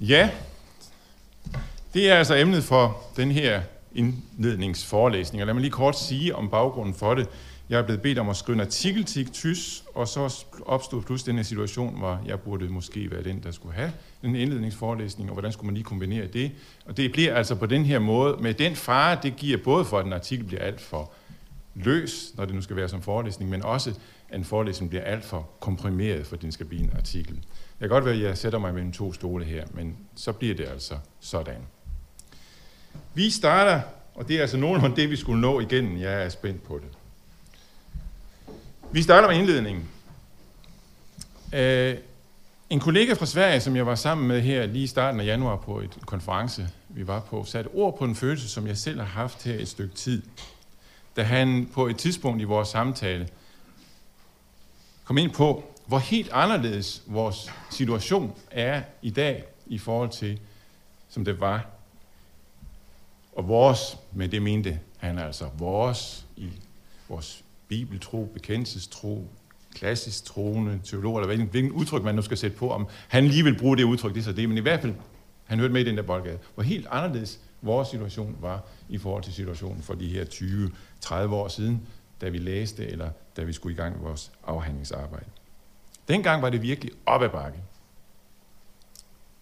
Ja, det er altså emnet for den her indledningsforelæsning. Og lad mig lige kort sige om baggrunden for det. Jeg er blevet bedt om at skrive en artikel til TYS, og så opstod pludselig den her situation, hvor jeg burde måske være den, der skulle have den indledningsforelæsning, og hvordan skulle man lige kombinere det. Og det bliver altså på den her måde, med den fare, det giver både for, at en artikel bliver alt for løs, når det nu skal være som forelæsning, men også, at en forelæsning bliver alt for komprimeret, for den skal blive en artikel. Jeg kan godt være, at jeg sætter mig mellem to stole her, men så bliver det altså sådan. Vi starter, og det er altså nogenlunde det, vi skulle nå igen. Jeg er spændt på det. Vi starter med indledningen. Uh, en kollega fra Sverige, som jeg var sammen med her lige i starten af januar på et konference, vi var på, satte ord på en følelse, som jeg selv har haft her et stykke tid. Da han på et tidspunkt i vores samtale kom ind på, hvor helt anderledes vores situation er i dag i forhold til, som det var. Og vores, med det mente han altså vores i vores bibeltro, bekendelsestro, klassisk troende, teolog, eller hvilken, hvilken udtryk man nu skal sætte på, om han lige vil bruge det udtryk, det er så det, men i hvert fald, han hørte med i den der boldgade, hvor helt anderledes vores situation var i forhold til situationen for de her 20-30 år siden, da vi læste, eller da vi skulle i gang med vores afhandlingsarbejde. Dengang var det virkelig op ad bakke.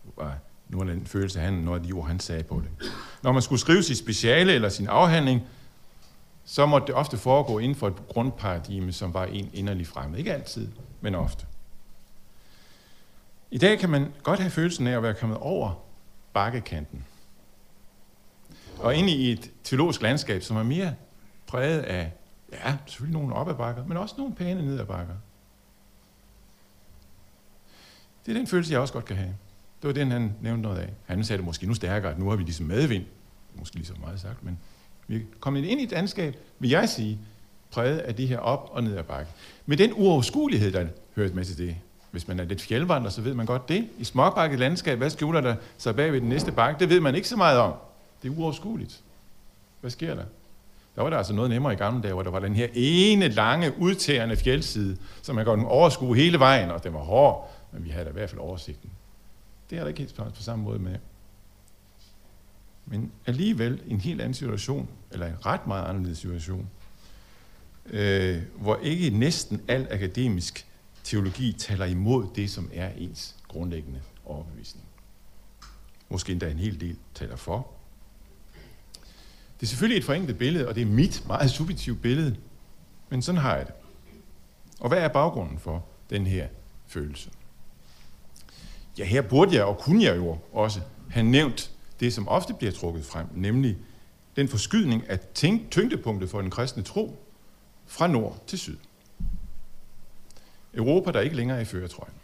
Nu var nu den følelse, han, når de ord, han sagde på det. Når man skulle skrive sit speciale eller sin afhandling, så måtte det ofte foregå inden for et grundparadigme, som var en inderlig fremmed. Ikke altid, men ofte. I dag kan man godt have følelsen af at være kommet over bakkekanten. Og ind i et teologisk landskab, som er mere præget af, ja, selvfølgelig nogle op ad bakker, men også nogle pæne ned ad bakker. Det er den følelse, jeg også godt kan have. Det var den, han nævnte noget af. Han sagde det måske nu stærkere, at nu har vi ligesom medvind. Måske lige så meget sagt, men vi er kommet ind i et landskab, vil jeg sige, præget af det her op- og ned ad bakke. Med den uoverskuelighed, der hører med til det. Hvis man er lidt fjeldvandrer, så ved man godt det. I småbakket landskab, hvad skjuler der sig bag ved den næste bakke? Det ved man ikke så meget om. Det er uoverskueligt. Hvad sker der? Der var der altså noget nemmere i gamle dage, hvor der var den her ene lange, udtærende fjeldside, som man kunne overskue hele vejen, og den var hård, men vi havde da i hvert fald oversigten. Det er der ikke helt på samme måde med. Men alligevel en helt anden situation, eller en ret meget anderledes situation, øh, hvor ikke næsten al akademisk teologi taler imod det, som er ens grundlæggende overbevisning. Måske endda en hel del taler for. Det er selvfølgelig et forenklet billede, og det er mit meget subjektive billede, men sådan har jeg det. Og hvad er baggrunden for den her følelse? Ja, her burde jeg og kunne jeg jo også have nævnt det, som ofte bliver trukket frem, nemlig den forskydning af tænk- tyngdepunktet for den kristne tro fra nord til syd. Europa, der ikke længere er i føretrøjen.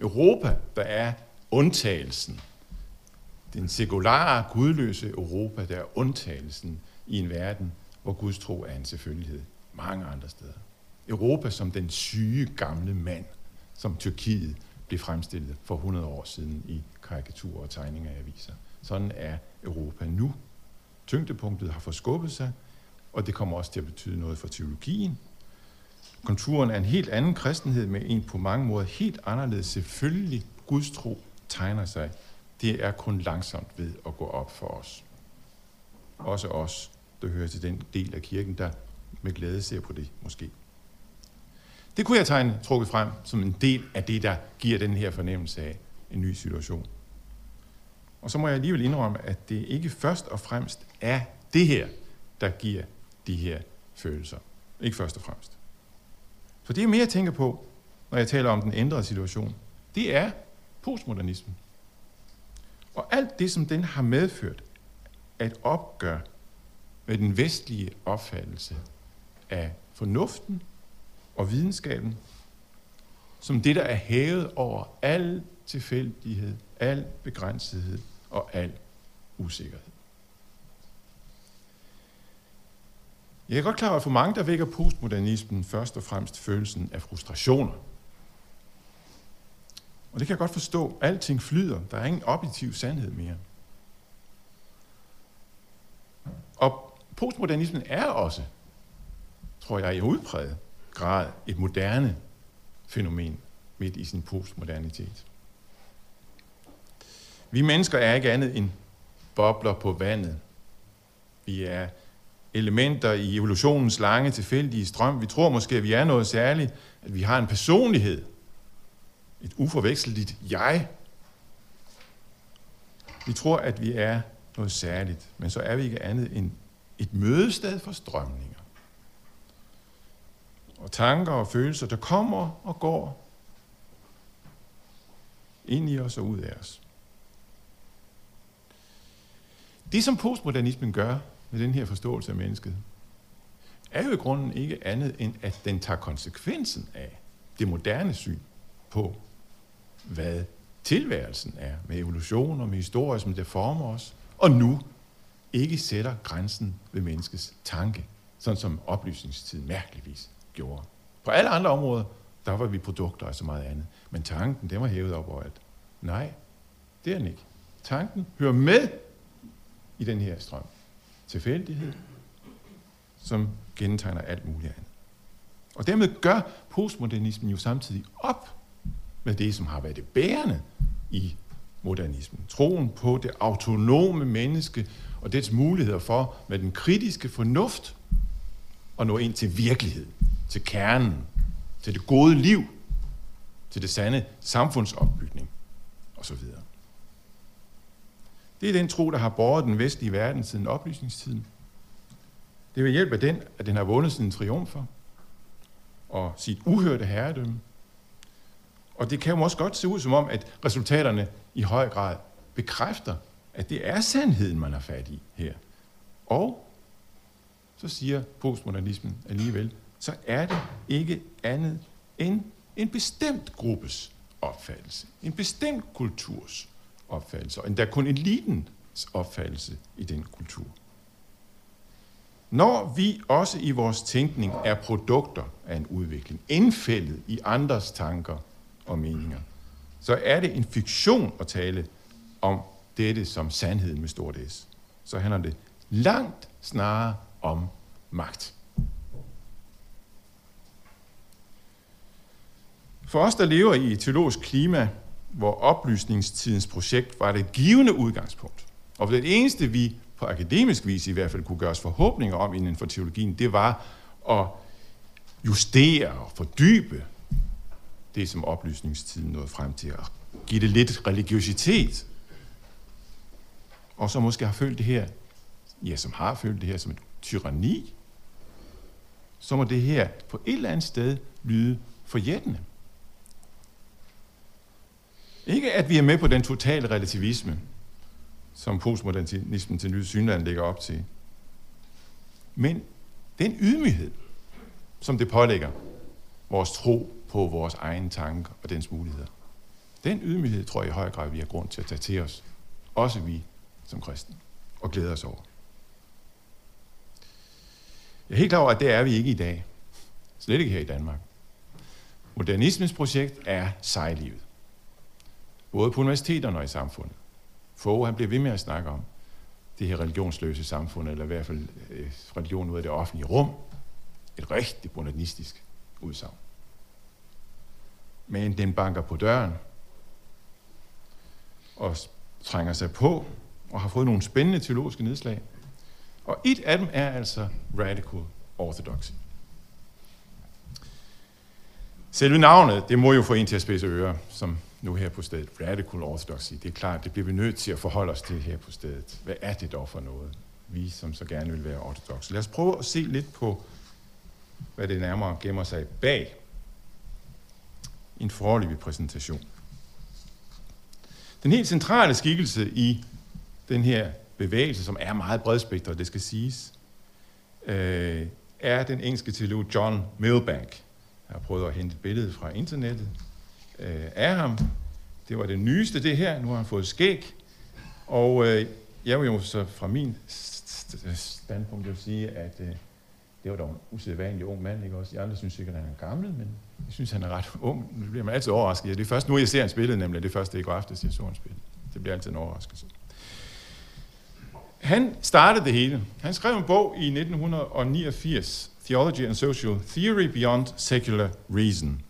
Europa, der er undtagelsen. Den sekulare, gudløse Europa, der er undtagelsen i en verden, hvor Guds tro er en selvfølgelighed mange andre steder. Europa som den syge gamle mand, som Tyrkiet blev fremstillet for 100 år siden i karikaturer og tegninger af aviser. Sådan er Europa nu. Tyngdepunktet har forskubbet sig, og det kommer også til at betyde noget for teologien. Konturen er en helt anden kristenhed med en på mange måder helt anderledes selvfølgelig gudstro tegner sig. Det er kun langsomt ved at gå op for os. Også os, der hører til den del af kirken, der med glæde ser på det måske. Det kunne jeg tegne trukket frem som en del af det, der giver den her fornemmelse af en ny situation. Og så må jeg alligevel indrømme, at det ikke først og fremmest er det her, der giver de her følelser. Ikke først og fremmest. For det jeg mere, tænker på, når jeg taler om den ændrede situation. Det er postmodernismen. Og alt det, som den har medført, at opgør med den vestlige opfattelse af fornuften og videnskaben, som det, der er hævet over al tilfældighed, al begrænsethed og al usikkerhed. Jeg er godt klar over, at for mange, der vækker postmodernismen først og fremmest følelsen af frustrationer. Og det kan jeg godt forstå. Alting flyder. Der er ingen objektiv sandhed mere. Og postmodernismen er også, tror jeg, i udpræget grad et moderne fænomen midt i sin postmodernitet. Vi mennesker er ikke andet end bobler på vandet. Vi er elementer i evolutionens lange tilfældige strøm. Vi tror måske, at vi er noget særligt, at vi har en personlighed, et uforvekseligt jeg. Vi tror, at vi er noget særligt, men så er vi ikke andet end et mødested for strømninger. Og tanker og følelser, der kommer og går ind i os og ud af os. Det, som postmodernismen gør med den her forståelse af mennesket, er jo i grunden ikke andet end, at den tager konsekvensen af det moderne syn på, hvad tilværelsen er, med evolution og med historie, som det former os, og nu ikke sætter grænsen ved menneskets tanke, sådan som oplysningstiden mærkeligvis gjorde. På alle andre områder, der var vi produkter og så meget andet. Men tanken, den var hævet op over alt. Nej, det er den ikke. Tanken hører med i den her strøm. Tilfældighed, som gentegner alt muligt andet. Og dermed gør postmodernismen jo samtidig op med det, som har været det bærende i modernismen. Troen på det autonome menneske og dets muligheder for med den kritiske fornuft at nå ind til virkeligheden til kernen, til det gode liv, til det sande samfundsopbygning osv. Det er den tro, der har båret den vestlige verden siden oplysningstiden. Det er ved hjælp af den, at den har vundet sine triumfer og sit uhørte herredømme. Og det kan jo også godt se ud som om, at resultaterne i høj grad bekræfter, at det er sandheden, man har fat i her. Og så siger postmodernismen alligevel, så er det ikke andet end en bestemt gruppes opfattelse, en bestemt kulturs opfattelse, og endda kun elitens opfattelse i den kultur. Når vi også i vores tænkning er produkter af en udvikling, indfældet i andres tanker og meninger, så er det en fiktion at tale om dette som sandheden med stort S. Så handler det langt snarere om magt. For os, der lever i et teologisk klima, hvor oplysningstidens projekt var det givende udgangspunkt, og det eneste, vi på akademisk vis i hvert fald kunne gøre os forhåbninger om inden for teologien, det var at justere og fordybe det, som oplysningstiden nåede frem til, at give det lidt religiøsitet, og som måske har følt det her, ja, som har følt det her som et tyranni, så må det her på et eller andet sted lyde forjættende. Ikke at vi er med på den totale relativisme, som postmodernismen til nye synland ligger op til, men den ydmyghed, som det pålægger vores tro på vores egen tanker og dens muligheder. Den ydmyghed tror jeg i høj grad, vi har grund til at tage til os. Også vi som kristne. Og glæde os over. Jeg er helt klar over, at det er vi ikke i dag. Slet ikke her i Danmark. Modernismens projekt er sejlivet. Både på universiteterne og i samfundet. Få han bliver ved med at snakke om det her religionsløse samfund, eller i hvert fald øh, religion ud af det offentlige rum. Et rigtig modernistisk udsagn. Men den banker på døren og trænger sig på og har fået nogle spændende teologiske nedslag. Og et af dem er altså radical orthodoxy. Selve navnet, det må jo få en til at spidse ører, som nu her på stedet. Radical orthodoxy. Det er klart, det bliver vi nødt til at forholde os til her på stedet. Hvad er det dog for noget? Vi, som så gerne vil være ortodoxe. Lad os prøve at se lidt på, hvad det nærmere gemmer sig bag en foreløbig præsentation. Den helt centrale skikkelse i den her bevægelse, som er meget bredspektret, det skal siges, øh, er den engelske teolog John Milbank. Jeg har prøvet at hente et billede fra internettet øh, af ham. Det var det nyeste, det her. Nu har han fået skæg. Og øh, jeg vil jo så fra min standpunkt jo sige, at øh, det var dog en usædvanlig ung mand, ikke også? De andre synes sikkert, at han er gammel, men jeg synes, han er ret ung. Nu bliver man altid overrasket. Det er først nu, jeg ser han spillet, nemlig det første i går aftes, jeg så hans spillet. Det bliver altid en overraskelse. Han startede det hele. Han skrev en bog i 1989, Theology and Social Theory Beyond Secular Reason,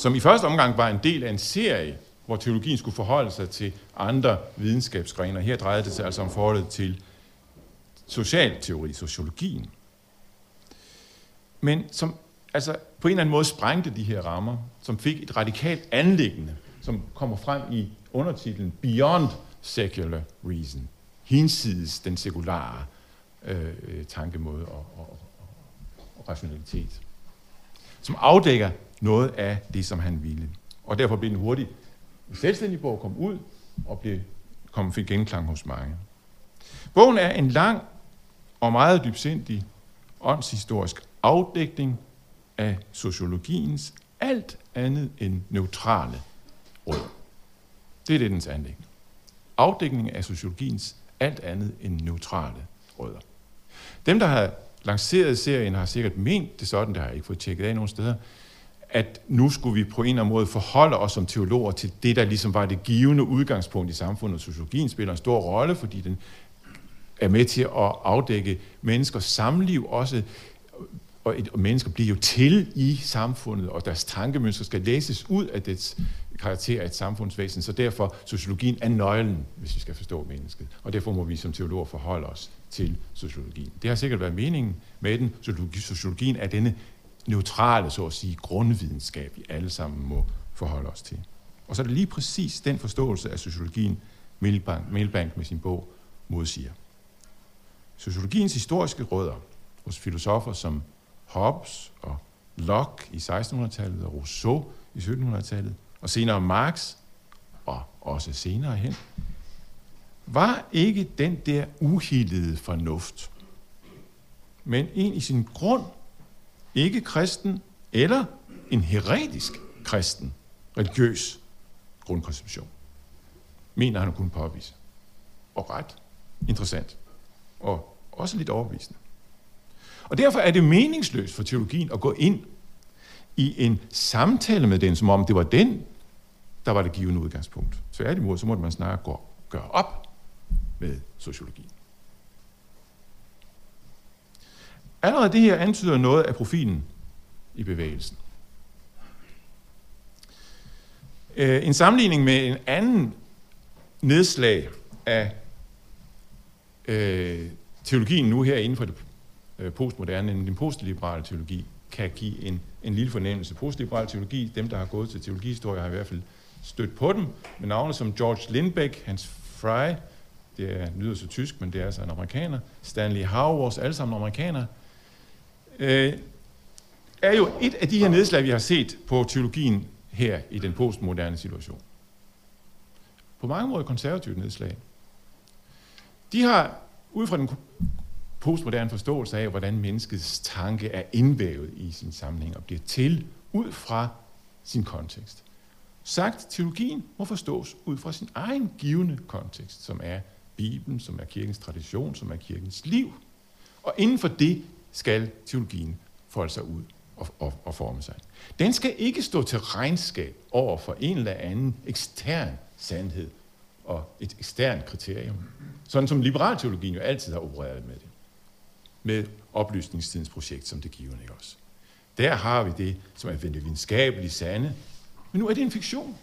som i første omgang var en del af en serie hvor teologien skulle forholde sig til andre videnskabsgrene. Her drejede det sig altså om forholdet til socialteori, sociologien. Men som altså på en eller anden måde sprængte de her rammer, som fik et radikalt anlæggende, som kommer frem i undertitlen Beyond Secular Reason, hinsides den sekulære øh, tankemåde og, og, og, og rationalitet, som afdækker noget af det, som han ville. Og derfor blev den hurtigt en selvstændig bog, kom ud og blev, kom, fik genklang hos mange. Bogen er en lang og meget dybsindig åndshistorisk afdækning af sociologiens alt andet end neutrale råd. Det er det, dens anlæggende. Afdækning af sociologiens alt andet end neutrale rødder. Dem, der har lanceret serien, har sikkert ment det sådan, det har jeg ikke fået tjekket af nogen steder, at nu skulle vi på en eller anden måde forholde os som teologer til det, der ligesom var det givende udgangspunkt i samfundet. Sociologien spiller en stor rolle, fordi den er med til at afdække menneskers samliv, også og, et, og mennesker bliver jo til i samfundet, og deres tankemønstre skal læses ud af dets karakter af et samfundsvæsen, så derfor sociologien er nøglen, hvis vi skal forstå mennesket. Og derfor må vi som teologer forholde os til sociologien. Det har sikkert været meningen med den. Sociologien er denne neutrale, så at sige, grundvidenskab, vi alle sammen må forholde os til. Og så er det lige præcis den forståelse af sociologien, Milbank, Milbank med sin bog modsiger. Sociologiens historiske rødder hos filosofer som Hobbes og Locke i 1600-tallet og Rousseau i 1700-tallet, og senere Marx, og også senere hen, var ikke den der uhildede fornuft, men en i sin grund ikke kristen eller en heretisk kristen religiøs grundkonception. Mener han kunne påvise. Og ret interessant. Og også lidt overbevisende. Og derfor er det meningsløst for teologien at gå ind i en samtale med den, som om det var den, der var det givende udgangspunkt. Tværtimod, så måtte man snarere gå, gøre op med sociologien. Allerede det her antyder noget af profilen i bevægelsen. Øh, en sammenligning med en anden nedslag af øh, teologien nu her inden for det øh, postmoderne, den postliberale teologi, kan give en, en lille fornemmelse. Postliberal teologi, dem der har gået til teologihistorie, har i hvert fald stødt på dem, med navne som George Lindbeck, Hans Frey, det er, lyder så tysk, men det er altså en amerikaner, Stanley Hauers, alle sammen amerikanere, øh, er jo et af de her nedslag, vi har set på teologien her i den postmoderne situation. På mange måder konservativt nedslag. De har, ud fra den postmoderne forståelse af, hvordan menneskets tanke er indvævet i sin sammenhæng og bliver til ud fra sin kontekst. Sagt, teologien må forstås ud fra sin egen givende kontekst, som er Bibelen, som er kirkens tradition, som er kirkens liv. Og inden for det skal teologien folde sig ud og, og, og forme sig. Den skal ikke stå til regnskab over for en eller anden ekstern sandhed og et eksternt kriterium. Sådan som liberalteologien jo altid har opereret med det. Med oplysningstidens projekt som det givende ikke også. Der har vi det, som er det videnskabelige sande. Men nu er det en fiktion.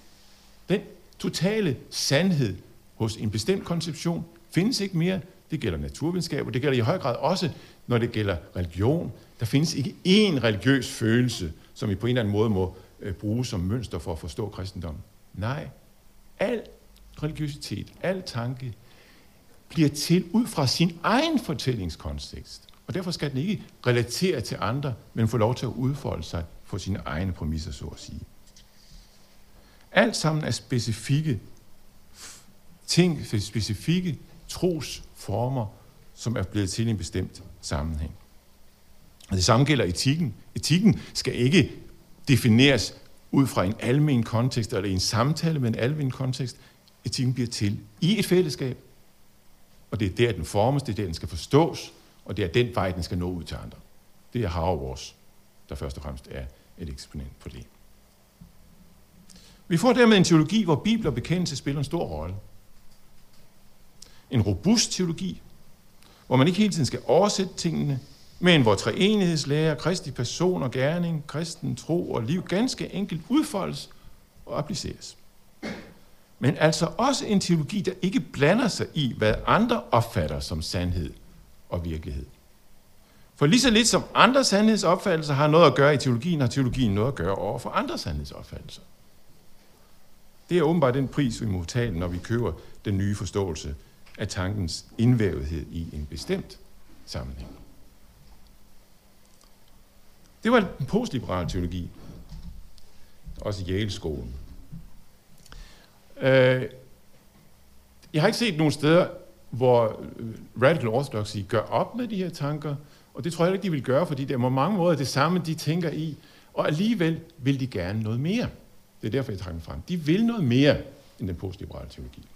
Den totale sandhed hos en bestemt konception findes ikke mere. Det gælder naturvidenskab, og det gælder i høj grad også, når det gælder religion. Der findes ikke én religiøs følelse, som vi på en eller anden måde må øh, bruge som mønster for at forstå kristendommen. Nej, al religiøsitet, al tanke, bliver til ud fra sin egen fortællingskontekst. Og derfor skal den ikke relatere til andre, men få lov til at udfolde sig på sine egne præmisser, så at sige. Alt sammen er specifikke ting, specifikke tros former, som er blevet til i en bestemt sammenhæng. Og det samme gælder etikken. Etikken skal ikke defineres ud fra en almen kontekst eller en samtale med en almen kontekst. Etikken bliver til i et fællesskab. Og det er der, den formes, det er der, den skal forstås, og det er den vej, den skal nå ud til andre. Det er Hauers, der først og fremmest er et eksponent på det. Vi får dermed en teologi, hvor Bibel og bekendelse spiller en stor rolle. En robust teologi, hvor man ikke hele tiden skal oversætte tingene, men hvor treenighedslære, kristi person og gerning, kristen tro og liv ganske enkelt udfoldes og appliceres. men altså også en teologi, der ikke blander sig i, hvad andre opfatter som sandhed og virkelighed. For lige så lidt som andre sandhedsopfattelser har noget at gøre i teologien, har teologien noget at gøre over for andre sandhedsopfattelser. Det er åbenbart den pris, vi må betale, når vi køber den nye forståelse af tankens indvævethed i en bestemt sammenhæng. Det var en postliberal teologi, også i Yale-skolen. Øh, jeg har ikke set nogen steder, hvor øh, Radical Orthodoxy gør op med de her tanker, og det tror jeg ikke, de vil gøre, fordi det er på mange måder det samme, de tænker i, og alligevel vil de gerne noget mere. Det er derfor, jeg trækker frem. De vil noget mere end den postliberale teologi.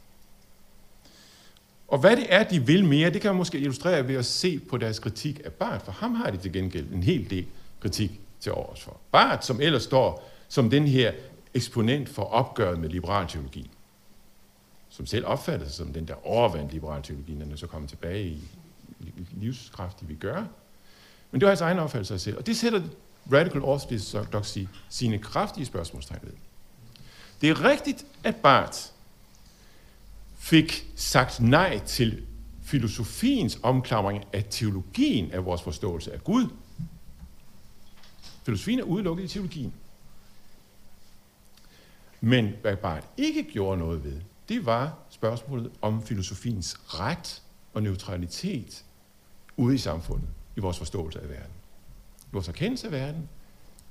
Og hvad det er, de vil mere, det kan man måske illustrere ved at se på deres kritik af Barth, for ham har de til gengæld en hel del kritik til overs for. Bart, som ellers står som den her eksponent for opgøret med liberal teologi, som selv opfatter sig som den der overvandt liberal teologi, når den så kommer tilbage i livskraft, vi gør. Men det var hans egen opfattelse af sig selv. Og det sætter Radical Orthodoxy sine kraftige spørgsmålstegn ved. Det er rigtigt, at Barth fik sagt nej til filosofiens omklamring af teologien af vores forståelse af Gud. Filosofien er udelukket i teologien. Men hvad Barth ikke gjorde noget ved, det var spørgsmålet om filosofiens ret og neutralitet ude i samfundet, i vores forståelse af verden. I vores erkendelse af verden,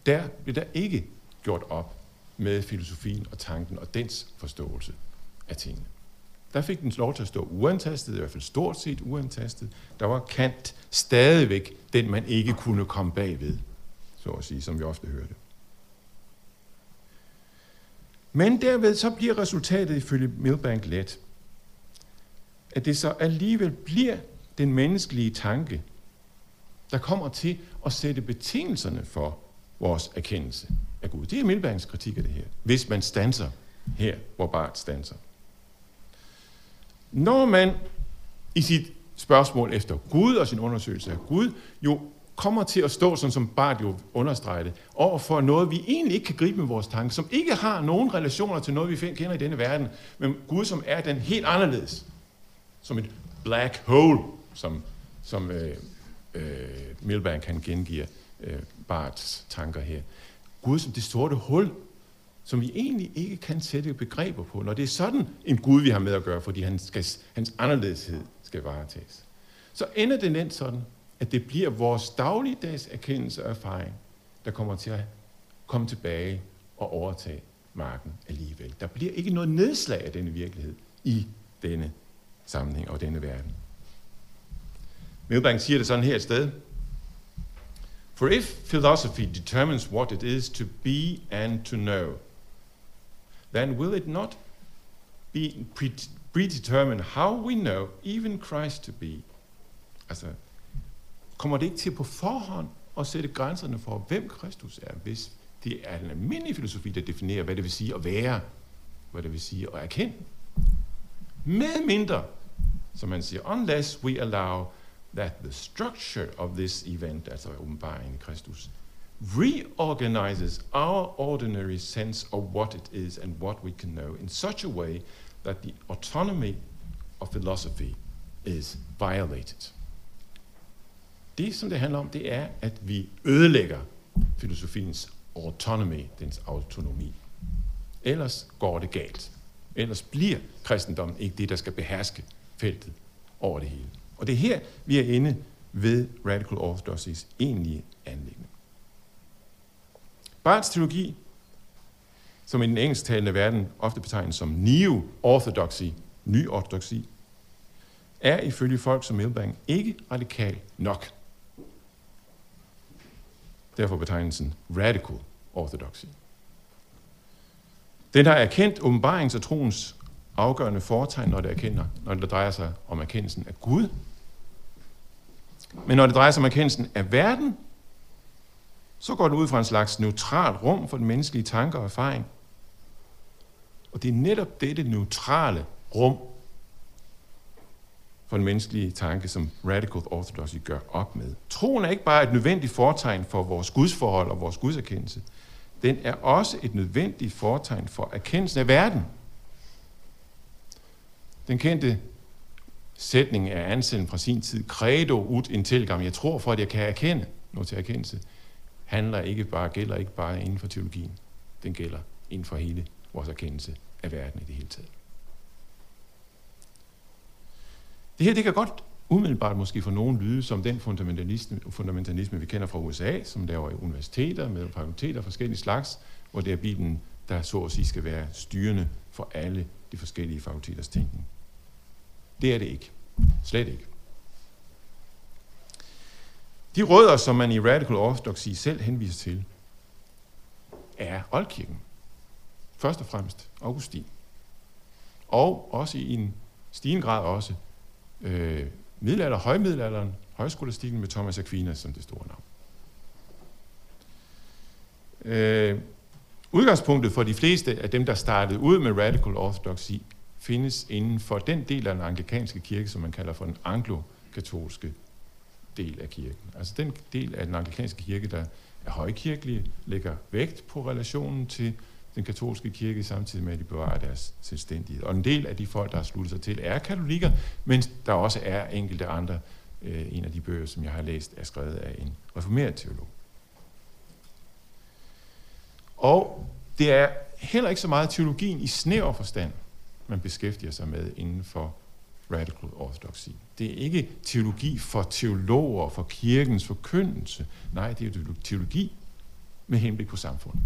der blev der ikke gjort op med filosofien og tanken og dens forståelse af tingene. Der fik den lov til at stå uantastet, i hvert fald stort set uantastet. Der var Kant stadigvæk den, man ikke kunne komme bagved, så at sige, som vi ofte hørte. Men derved så bliver resultatet ifølge Milbank let, at det så alligevel bliver den menneskelige tanke, der kommer til at sætte betingelserne for vores erkendelse af Gud. Det er Milbanks kritik af det her, hvis man stanser her, hvor Bart stanser. Når man i sit spørgsmål efter Gud og sin undersøgelse af Gud, jo kommer til at stå, sådan som Bart jo understreger det, over for noget, vi egentlig ikke kan gribe med vores tanke, som ikke har nogen relationer til noget, vi kender i denne verden, men Gud, som er den helt anderledes. Som et black hole, som, som øh, øh, Milbank kan gengive øh, Barts tanker her. Gud som det sorte hul, som vi egentlig ikke kan sætte begreber på, når det er sådan en Gud, vi har med at gøre, fordi han skal, hans anderledeshed skal varetages. Så ender det nemt sådan, at det bliver vores dagligdags erkendelse og erfaring, der kommer til at komme tilbage og overtage marken alligevel. Der bliver ikke noget nedslag af denne virkelighed i denne sammenhæng og denne verden. Milbank siger det sådan her et sted. For if philosophy determines what it is to be and to know, then will it not be predetermined how we know even Christ to be? Altså, kommer det ikke til på forhånd at sætte grænserne for, hvem Kristus er, hvis det er en almindelige filosofi, der definerer, hvad det vil sige at være, hvad det vil sige at erkende. Med mindre, som man siger, unless we allow that the structure of this event, altså åbenbaringen i Kristus, reorganizes our ordinary sense of what it is and what we can know in such a way that the autonomy of philosophy is violated. Det, som det handler om, det er, at vi ødelægger filosofiens autonomy, dens autonomi. Ellers går det galt. Ellers bliver kristendommen ikke det, der skal beherske feltet over det hele. Og det er her, vi er inde ved Radical Orthodoxys egentlige anlæggende. Barths teologi, som i den engelsktalende verden ofte betegnes som neo-orthodoxy, ny ortodoxi, er ifølge folk som Milbank ikke radikal nok. Derfor betegnelsen radical orthodoxy. Den har erkendt åbenbarings- og troens afgørende foretegn, når det, erkender, når det drejer sig om erkendelsen af Gud, men når det drejer sig om erkendelsen af verden, så går den ud fra en slags neutralt rum for den menneskelige tanke og erfaring. Og det er netop dette neutrale rum for den menneskelige tanke, som Radical Orthodoxy gør op med. Troen er ikke bare et nødvendigt fortegn for vores gudsforhold og vores gudserkendelse. Den er også et nødvendigt fortegn for erkendelsen af verden. Den kendte sætning af Anselm fra sin tid, credo ut intelligam, jeg tror for, at jeg kan erkende, noget til erkendelse, handler ikke bare, gælder ikke bare inden for teologien. Den gælder inden for hele vores erkendelse af verden i det hele taget. Det her, det kan godt umiddelbart måske for nogen lyde som den fundamentalisme, fundamentalisme, vi kender fra USA, som laver universiteter med fakulteter af forskellige slags, hvor det er Bibelen, der så at sige skal være styrende for alle de forskellige fakulteters tænkning. Det er det ikke. Slet ikke. De rødder, som man i Radical Orthodoxy selv henviser til, er oldkirken. Først og fremmest Augustin. Og også i en stigende grad også øh, middelalder, højmiddelalderen, højskolastikken med Thomas Aquinas som det store navn. Øh, udgangspunktet for de fleste af dem, der startede ud med Radical Orthodoxy, findes inden for den del af den anglikanske kirke, som man kalder for den anglo-katolske del af kirken. Altså den del af den anglikanske kirke, der er højkirkelig, lægger vægt på relationen til den katolske kirke, samtidig med, at de bevarer deres selvstændighed. Og en del af de folk, der har sluttet sig til, er katolikker, men der også er enkelte andre. Øh, en af de bøger, som jeg har læst, er skrevet af en reformeret teolog. Og det er heller ikke så meget teologien i snæver forstand, man beskæftiger sig med inden for radical orthodoxy. Det er ikke teologi for teologer, for kirkens forkyndelse. Nej, det er teologi med henblik på samfundet.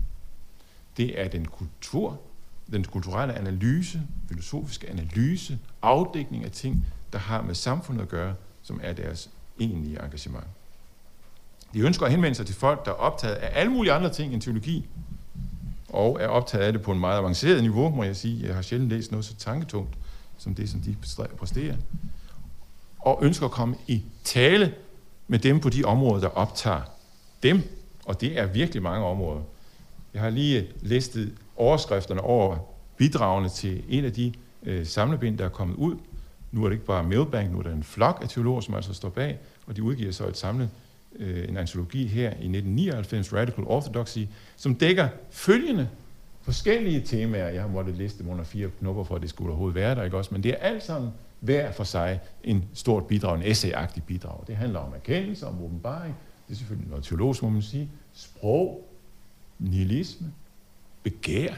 Det er den kultur, den kulturelle analyse, filosofiske analyse, afdækning af ting, der har med samfundet at gøre, som er deres egentlige engagement. De ønsker at henvende sig til folk, der er optaget af alle mulige andre ting end teologi, og er optaget af det på en meget avanceret niveau, må jeg sige. Jeg har sjældent læst noget så tanketungt, som det, som de præsterer. Og ønsker at komme i tale med dem på de områder, der optager dem. Og det er virkelig mange områder. Jeg har lige øh, listet overskrifterne over bidragene til en af de øh, samlebind, der er kommet ud. Nu er det ikke bare Milbank, nu er der en flok af teologer, som altså står bag, og de udgiver så et samlet øh, en antologi her i 1999, Radical Orthodoxy, som dækker følgende forskellige temaer. Jeg har måttet liste dem under fire knopper, for at det skulle overhovedet være der, ikke også? Men det er alt sammen hver for sig en stort bidrag, en essayagtig bidrag. Det handler om erkendelse, om åbenbaring, det er selvfølgelig noget teologisk, må man sige, sprog, nihilisme, begær,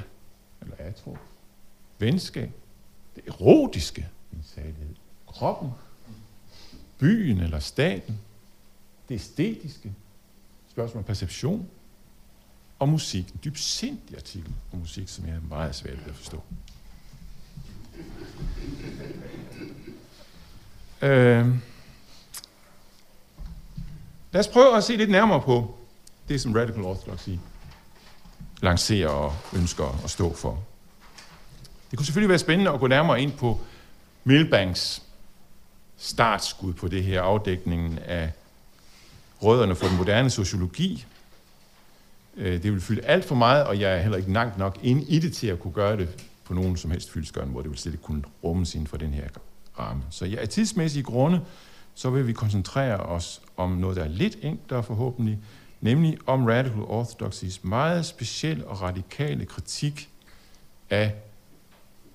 eller atro, venskab, det erotiske, en særlighed, kroppen, byen eller staten, det æstetiske, spørgsmål om perception, og musik. En dybsindig artikel om musik, som jeg er meget svært ved at forstå. Øh, lad os prøve at se lidt nærmere på det, som Radical Orthodoxy lancerer og ønsker at stå for. Det kunne selvfølgelig være spændende at gå nærmere ind på Milbanks startskud på det her, afdækningen af rødderne for den moderne sociologi. Øh, det vil fylde alt for meget, og jeg er heller ikke langt nok ind i det til at kunne gøre det på nogen som helst fyldskørende måde. Det vil slet ikke kunne rummes inden for den her ramme. Så ja, af tidsmæssige grunde, så vil vi koncentrere os om noget, der er lidt enklere forhåbentlig, nemlig om Radical Orthodoxys meget speciel og radikale kritik af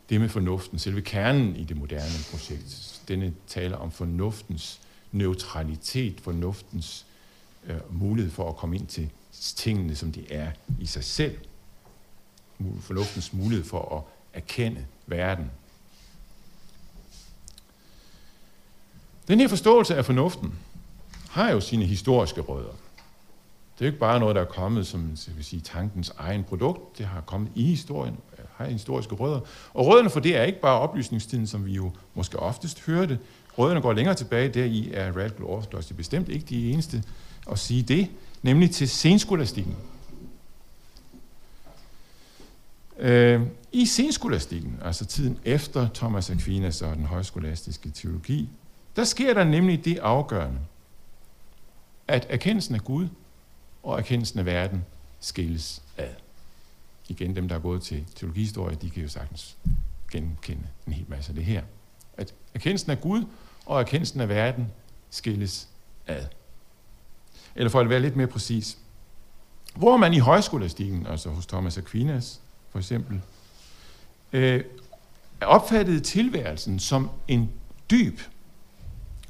det med fornuften, selve kernen i det moderne projekt. Denne taler om fornuftens neutralitet, fornuftens øh, mulighed for at komme ind til tingene, som de er i sig selv. Fornuftens mulighed for at erkende verden. Den her forståelse af fornuften har jo sine historiske rødder. Det er jo ikke bare noget, der er kommet som så vil sige, tankens egen produkt. Det har kommet i historien, har historiske rødder. Og rødderne for det er ikke bare oplysningstiden, som vi jo måske oftest hørte. Rødderne går længere tilbage, der i er Radical Orthodoxy bestemt ikke de eneste at sige det, nemlig til senskolastikken. Øh, I senskolastikken, altså tiden efter Thomas Aquinas og den højskolastiske teologi, der sker der nemlig det afgørende, at erkendelsen af Gud og erkendelsen af verden skilles ad. Igen, dem, der er gået til teologihistorie, de kan jo sagtens genkende en hel masse af det her. At erkendelsen af Gud og erkendelsen af verden skilles ad. Eller for at være lidt mere præcis, hvor man i højskolastikken, altså hos Thomas Aquinas for eksempel, øh, opfattede tilværelsen som en dyb,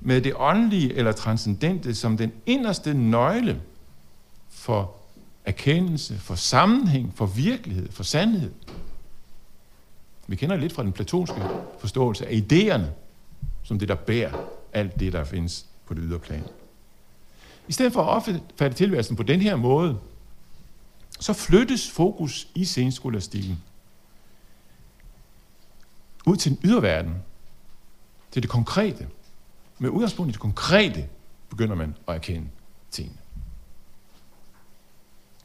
med det åndelige eller transcendente som den inderste nøgle for erkendelse, for sammenhæng, for virkelighed, for sandhed. Vi kender lidt fra den platonske forståelse af idéerne, som det, der bærer alt det, der findes på det ydre plan. I stedet for at opfatte tilværelsen på den her måde, så flyttes fokus i senskolastikken ud til den ydre verden, til det konkrete. Med udgangspunkt i det konkrete begynder man at erkende tingene.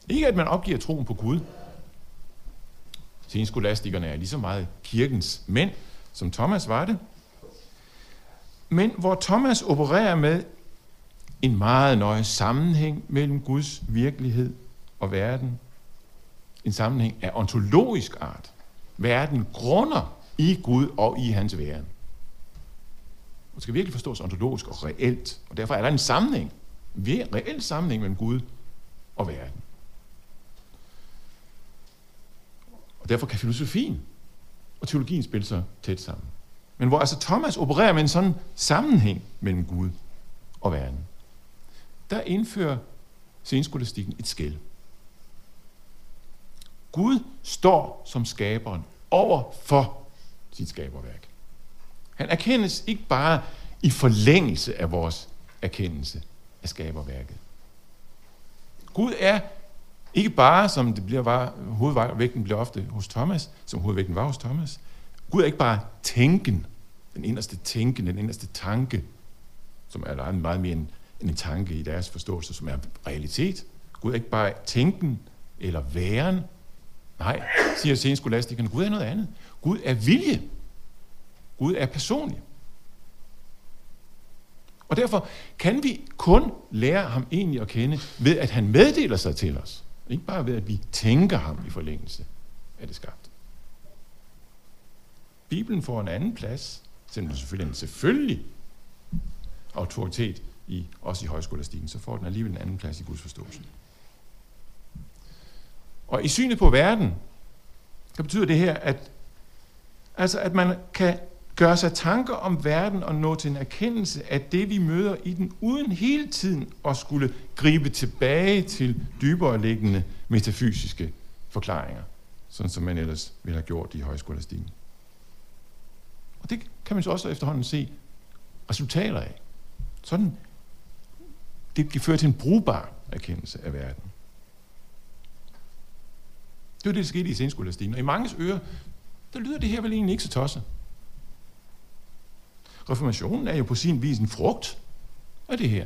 Ikke at man opgiver troen på Gud. Senskolastikerne er lige så meget kirkens mænd, som Thomas var det. Men hvor Thomas opererer med en meget nøje sammenhæng mellem Guds virkelighed og verden. En sammenhæng af ontologisk art. Verden grunder i Gud og i hans væren. Det skal virkelig forstås ontologisk og reelt. Og derfor er der en sammenhæng, en reel sammenhæng mellem Gud og verden. Og derfor kan filosofien og teologien spille sig tæt sammen. Men hvor altså Thomas opererer med en sådan sammenhæng mellem Gud og verden, der indfører senskolastikken et skæld. Gud står som skaberen over for sit skaberværk. Han erkendes ikke bare i forlængelse af vores erkendelse af skaberværket. Gud er ikke bare, som det bliver, var, hovedvægten bliver ofte hos Thomas, som hovedvægten var hos Thomas. Gud er ikke bare tænken, den inderste tænken, den inderste tanke, som er meget mere end, en tanke i deres forståelse, som er realitet. Gud er ikke bare tænken eller væren. Nej, siger senskolastikerne, Gud er noget andet. Gud er vilje. Gud er personlig. Og derfor kan vi kun lære ham egentlig at kende ved, at han meddeler sig til os. Ikke bare ved, at vi tænker ham i forlængelse af det skabte. Bibelen får en anden plads, selvom den selvfølgelig er en selvfølgelig autoritet, i, også i højskolastikken, så får den alligevel en anden plads i Guds forståelse. Og i synet på verden, så betyder det her, at, altså at man kan gøre sig tanker om verden og nå til en erkendelse af det, vi møder i den, uden hele tiden at skulle gribe tilbage til dybere liggende metafysiske forklaringer, sådan som man ellers ville have gjort i højskolastikken. Og det kan man så også efterhånden se resultater af. Sådan, det kan føre til en brugbar erkendelse af verden. Det var det, der skete i senskolastikken. Og i manges ører, der lyder det her vel egentlig ikke så tosset. Reformationen er jo på sin vis en frugt af det her.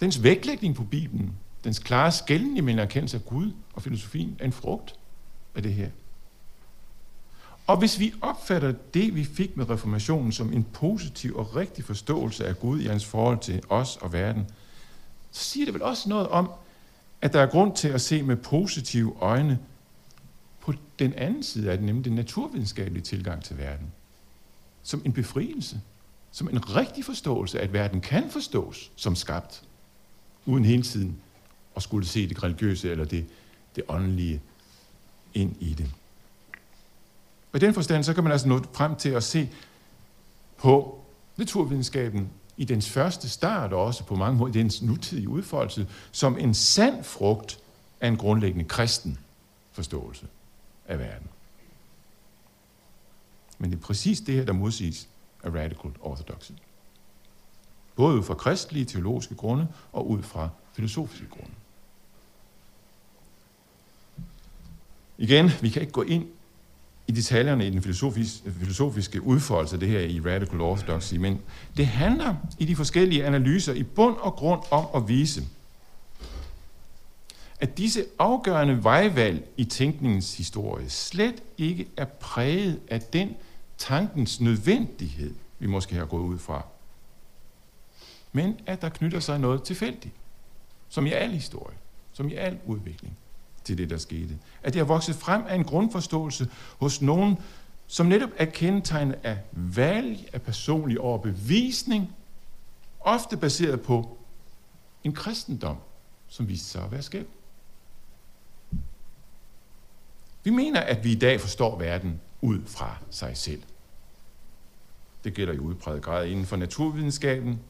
Dens vægtlægning på Bibelen, dens klare skælden imellem erkendelse af Gud og filosofien, er en frugt af det her. Og hvis vi opfatter det, vi fik med reformationen, som en positiv og rigtig forståelse af Gud i hans forhold til os og verden, så siger det vel også noget om, at der er grund til at se med positive øjne på den anden side af det, nemlig den naturvidenskabelige tilgang til verden som en befrielse, som en rigtig forståelse af, at verden kan forstås som skabt, uden hele tiden at skulle se det religiøse eller det, det åndelige ind i det. Og i den forstand, så kan man altså nå frem til at se på naturvidenskaben i dens første start, og også på mange måder i dens nutidige udfoldelse, som en sand frugt af en grundlæggende kristen forståelse af verden. Men det er præcis det her, der modsiges af radical orthodoxy. Både ud fra kristelige teologiske grunde og ud fra filosofiske grunde. Igen, vi kan ikke gå ind i detaljerne i den filosofiske, filosofiske udfoldelse af det her i radical orthodoxy, men det handler i de forskellige analyser i bund og grund om at vise, at disse afgørende vejvalg i tænkningens historie slet ikke er præget af den tankens nødvendighed, vi måske har gået ud fra. Men at der knytter sig noget tilfældigt, som i al historie, som i al udvikling til det, der skete. At det har vokset frem af en grundforståelse hos nogen, som netop er kendetegnet af valg, af personlig overbevisning, ofte baseret på en kristendom, som viste sig at være skæv. Vi mener, at vi i dag forstår verden ud fra sig selv. Det gælder i udpræget grad inden for naturvidenskaben,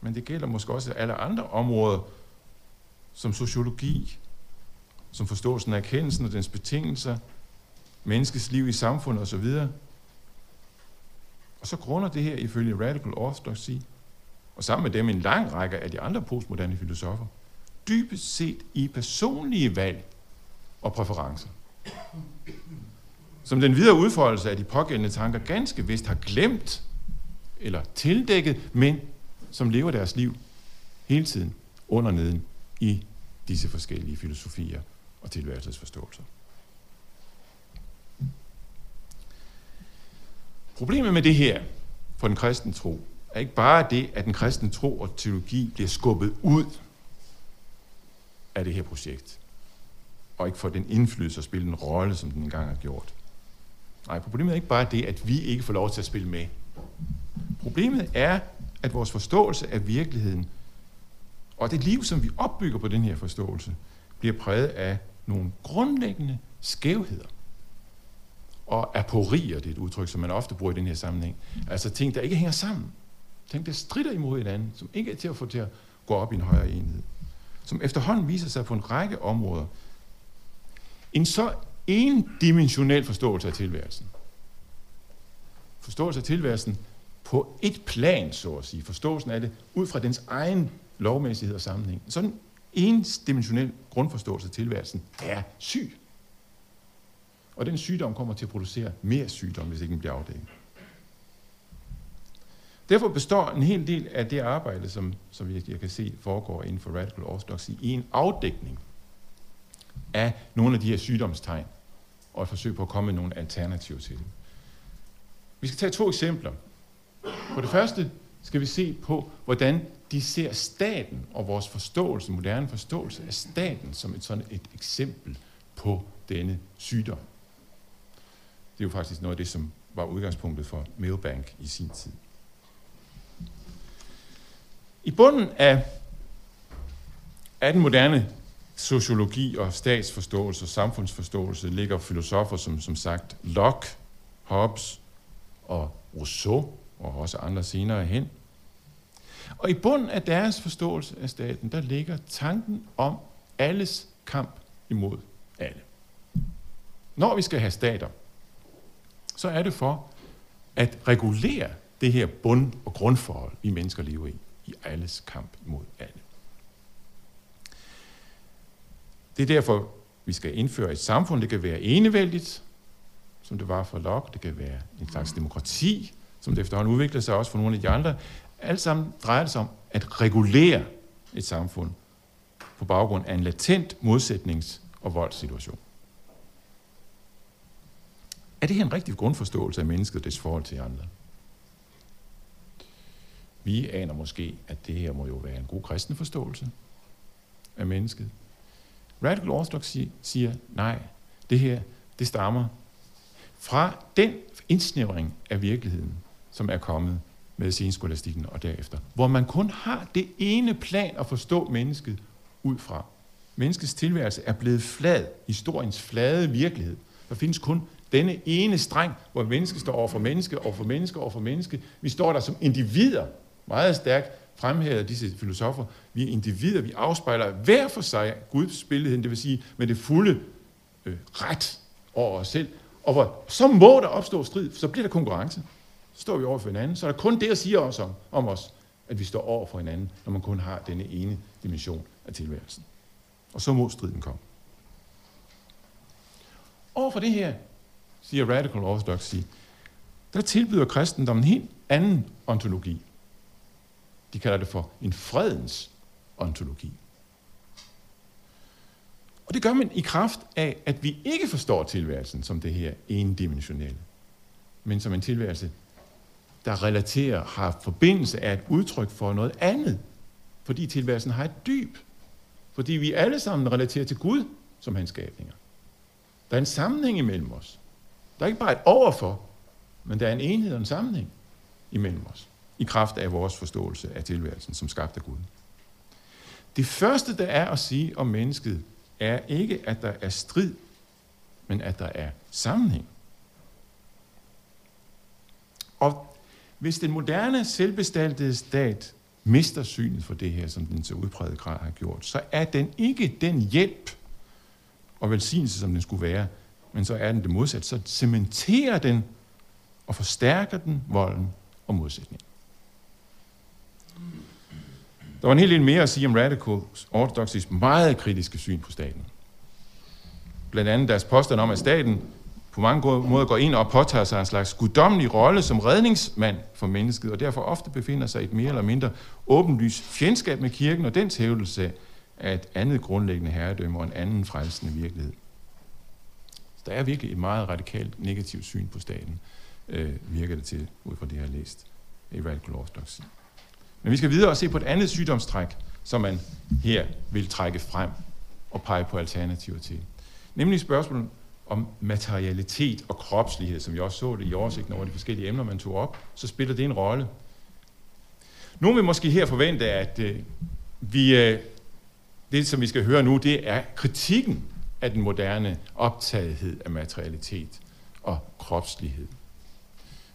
men det gælder måske også alle andre områder, som sociologi, som forståelsen af erkendelsen og dens betingelser, menneskets liv i samfundet osv. Og så grunder det her ifølge Radical Orthodoxy, og sammen med dem en lang række af de andre postmoderne filosofer, dybest set i personlige valg og præferencer. Som den videre udfoldelse af de pågældende tanker ganske vist har glemt eller tildækket, men som lever deres liv hele tiden under neden i disse forskellige filosofier og tilværelsesforståelser. Problemet med det her for den kristne tro er ikke bare det, at den kristne tro og teologi bliver skubbet ud af det her projekt, og ikke får den indflydelse og spille den rolle, som den engang har gjort. Nej, problemet er ikke bare det, at vi ikke får lov til at spille med. Problemet er, at vores forståelse af virkeligheden og det liv, som vi opbygger på den her forståelse, bliver præget af nogle grundlæggende skævheder. Og aporier, det er et udtryk, som man ofte bruger i den her sammenhæng. Altså ting, der ikke hænger sammen. Ting, der strider imod hinanden, som ikke er til at få til at gå op i en højere enhed. Som efterhånden viser sig på en række områder. En så endimensionel forståelse af tilværelsen. Forståelse af tilværelsen på et plan, så at sige. Forståelsen af det ud fra dens egen lovmæssighed og sammenhæng. Sådan en dimensionel grundforståelse af tilværelsen er syg. Og den sygdom kommer til at producere mere sygdom, hvis ikke den bliver afdækket. Derfor består en hel del af det arbejde, som, som jeg, jeg kan se foregår inden for Radical Orthodoxy, i en afdækning af nogle af de her sygdomstegn, og et forsøg på at komme med nogle alternativer til dem. Vi skal tage to eksempler. For det første skal vi se på, hvordan de ser staten og vores forståelse, moderne forståelse af staten, som et sådan et eksempel på denne sygdom. Det er jo faktisk noget af det, som var udgangspunktet for Mailbank i sin tid. I bunden af, af den moderne sociologi og statsforståelse og samfundsforståelse ligger filosofer som, som sagt Locke, Hobbes og Rousseau, og også andre senere hen. Og i bunden af deres forståelse af staten, der ligger tanken om alles kamp imod alle. Når vi skal have stater, så er det for at regulere det her bund- og grundforhold, vi mennesker lever i, i alles kamp imod alle. Det er derfor, vi skal indføre et samfund, det kan være enevældigt, som det var for Locke, det kan være en slags demokrati, som det efterhånden udvikler sig også for nogle af de andre. Alt sammen drejer det sig om at regulere et samfund på baggrund af en latent modsætnings- og voldssituation. Er det her en rigtig grundforståelse af mennesket og dets forhold til andre? Vi aner måske, at det her må jo være en god kristen forståelse af mennesket. Radical Orthodox siger, nej, det her, det stammer fra den indsnævring af virkeligheden, som er kommet med senskolastikken og derefter, hvor man kun har det ene plan at forstå mennesket ud fra. Menneskets tilværelse er blevet flad, historiens flade virkelighed. Der findes kun denne ene streng, hvor menneske står over for menneske, over for menneske, over for menneske. Vi står der som individer, meget stærkt fremhævet disse filosofer. Vi er individer, vi afspejler hver for sig Guds billedhed, det vil sige med det fulde øh, ret over os selv. Og hvor, så må der opstå strid, så bliver der konkurrence. Står vi over for hinanden. Så er der kun det at sige os om, om os, at vi står over for hinanden, når man kun har denne ene dimension af tilværelsen. Og så må striden komme. Over for det her, siger Radical Orthodoxy, der tilbyder kristendommen en helt anden ontologi. De kalder det for en fredens ontologi. Og det gør man i kraft af, at vi ikke forstår tilværelsen som det her endimensionelle, men som en tilværelse, der relaterer, har forbindelse af et udtryk for noget andet. Fordi tilværelsen har et dyb. Fordi vi alle sammen relaterer til Gud som hans skabninger. Der er en sammenhæng imellem os. Der er ikke bare et overfor, men der er en enhed og en sammenhæng imellem os. I kraft af vores forståelse af tilværelsen som skabt af Gud. Det første, der er at sige om mennesket, er ikke, at der er strid, men at der er sammenhæng. Og hvis den moderne selvbestaltede stat mister synet for det her, som den så udpræget grad har gjort, så er den ikke den hjælp og velsignelse, som den skulle være, men så er den det modsatte. Så cementerer den og forstærker den volden og modsætningen. Der var en hel del mere at sige om Radical Orthodoxys meget kritiske syn på staten. Blandt andet deres påstand om, at staten på mange måder går ind og påtager sig en slags guddommelig rolle som redningsmand for mennesket, og derfor ofte befinder sig i et mere eller mindre åbenlys fjendskab med kirken og dens hævdelse af et andet grundlæggende herredømme og en anden frelsende virkelighed. Så der er virkelig et meget radikalt negativt syn på staten, øh, virker det til, ud fra det, jeg har læst i Radical Orthodoxy. Men vi skal videre og se på et andet sygdomstræk, som man her vil trække frem og pege på alternativer til. Nemlig spørgsmålet om materialitet og kropslighed, som jeg også så det i oversigten over de forskellige emner, man tog op, så spiller det en rolle. Nogle vil måske her forvente, at øh, vi, øh, det, som vi skal høre nu, det er kritikken af den moderne optagethed af materialitet og kropslighed.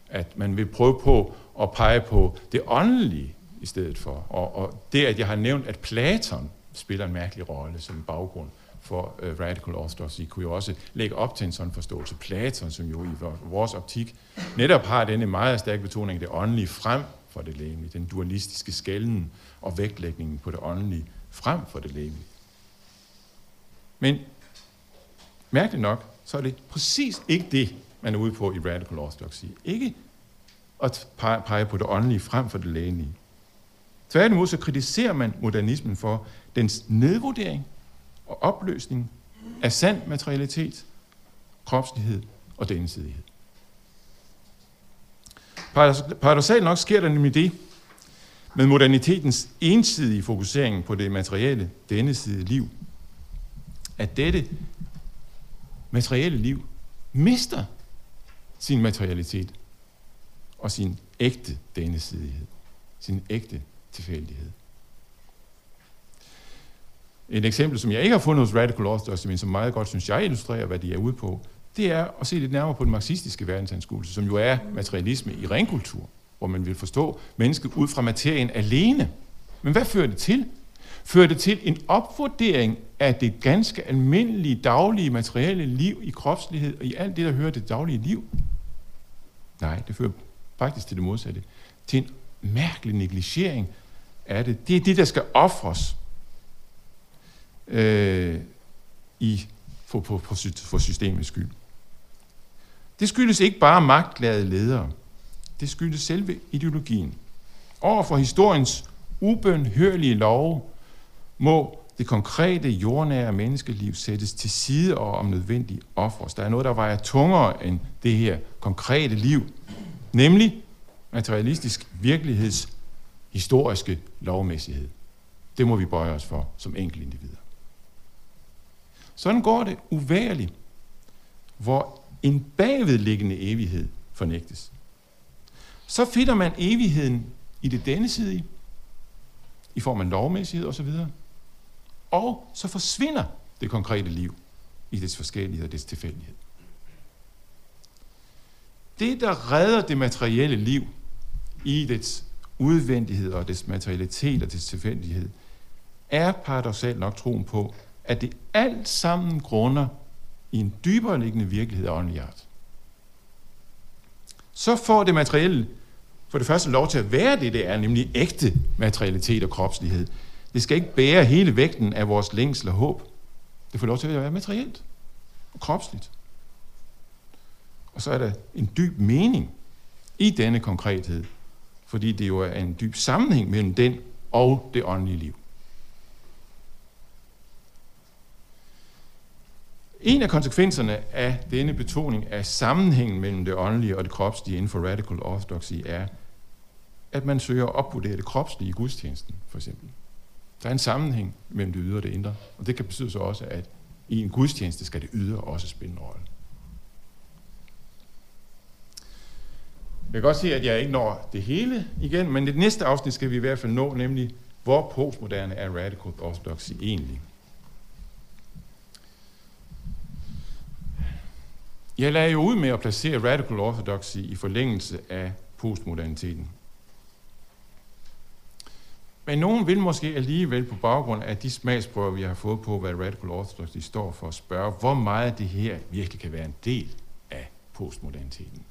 At man vil prøve på at pege på det åndelige i stedet for. Og, og det, at jeg har nævnt, at Platon spiller en mærkelig rolle som baggrund for uh, radical orthodoxy, kunne jo også lægge op til en sådan forståelse. Platon, som jo i vores optik netop har denne meget stærke betoning af det åndelige frem for det lægelige, den dualistiske skælden og vægtlægningen på det åndelige frem for det lægelige. Men mærkeligt nok, så er det præcis ikke det, man er ude på i radical orthodoxy. Ikke at pege på det åndelige frem for det lægelige. Tværtimod så kritiserer man modernismen for dens nedvurdering og opløsning af sand materialitet, kropslighed og densidighed. Paradoxalt nok sker der nemlig det, med modernitetens ensidige fokusering på det materielle, denne side liv, at dette materielle liv mister sin materialitet og sin ægte denne sidighed, sin ægte tilfældighed. Et eksempel, som jeg ikke har fundet hos Radical Authors, men som meget godt, synes jeg, illustrerer, hvad de er ude på, det er at se lidt nærmere på den marxistiske verdensanskuelse, som jo er materialisme i renkultur, hvor man vil forstå mennesket ud fra materien alene. Men hvad fører det til? Fører det til en opvurdering af det ganske almindelige, daglige, materielle liv i kropslighed og i alt det, der hører det daglige liv? Nej, det fører faktisk til det modsatte. Til en mærkelig negligering af det. Det er det, der skal ofres øh, i, for, for, for, for systemets skyld. Det skyldes ikke bare magtglade ledere. Det skyldes selve ideologien. Over for historiens ubønhørlige love må det konkrete jordnære menneskeliv sættes til side og om nødvendige ofres. Der er noget, der vejer tungere end det her konkrete liv, nemlig materialistisk virkeligheds historiske lovmæssighed. Det må vi bøje os for som enkelte individer. Sådan går det uværligt, hvor en bagvedliggende evighed fornægtes. Så finder man evigheden i det denne side, i form af lovmæssighed osv., og så forsvinder det konkrete liv i dets forskellighed og dets tilfældighed. Det, der redder det materielle liv i dets udvendighed og dets materialitet og dets tilfældighed, er paradoxalt nok troen på, at det alt sammen grunder i en dybere liggende virkelighed af åndelig art. Så får det materielle for det første lov til at være det, det er, nemlig ægte materialitet og kropslighed. Det skal ikke bære hele vægten af vores længsel og håb. Det får lov til at være materielt og kropsligt. Og så er der en dyb mening i denne konkrethed, fordi det jo er en dyb sammenhæng mellem den og det åndelige liv. En af konsekvenserne af denne betoning af sammenhængen mellem det åndelige og det kropslige inden for radical orthodoxy er, at man søger at opvurdere det kropslige i gudstjenesten, for eksempel. Der er en sammenhæng mellem det ydre og det indre, og det kan betyde så også, at i en gudstjeneste skal det ydre også spille en rolle. Jeg kan godt se, at jeg ikke når det hele igen, men det næste afsnit skal vi i hvert fald nå, nemlig hvor postmoderne er radical orthodoxy egentlig. Jeg lagde jo ud med at placere radical orthodoxy i forlængelse af postmoderniteten. Men nogen vil måske alligevel på baggrund af de smagsprøver, vi har fået på, hvad Radical Orthodoxy står for, spørge, hvor meget det her virkelig kan være en del af postmoderniteten.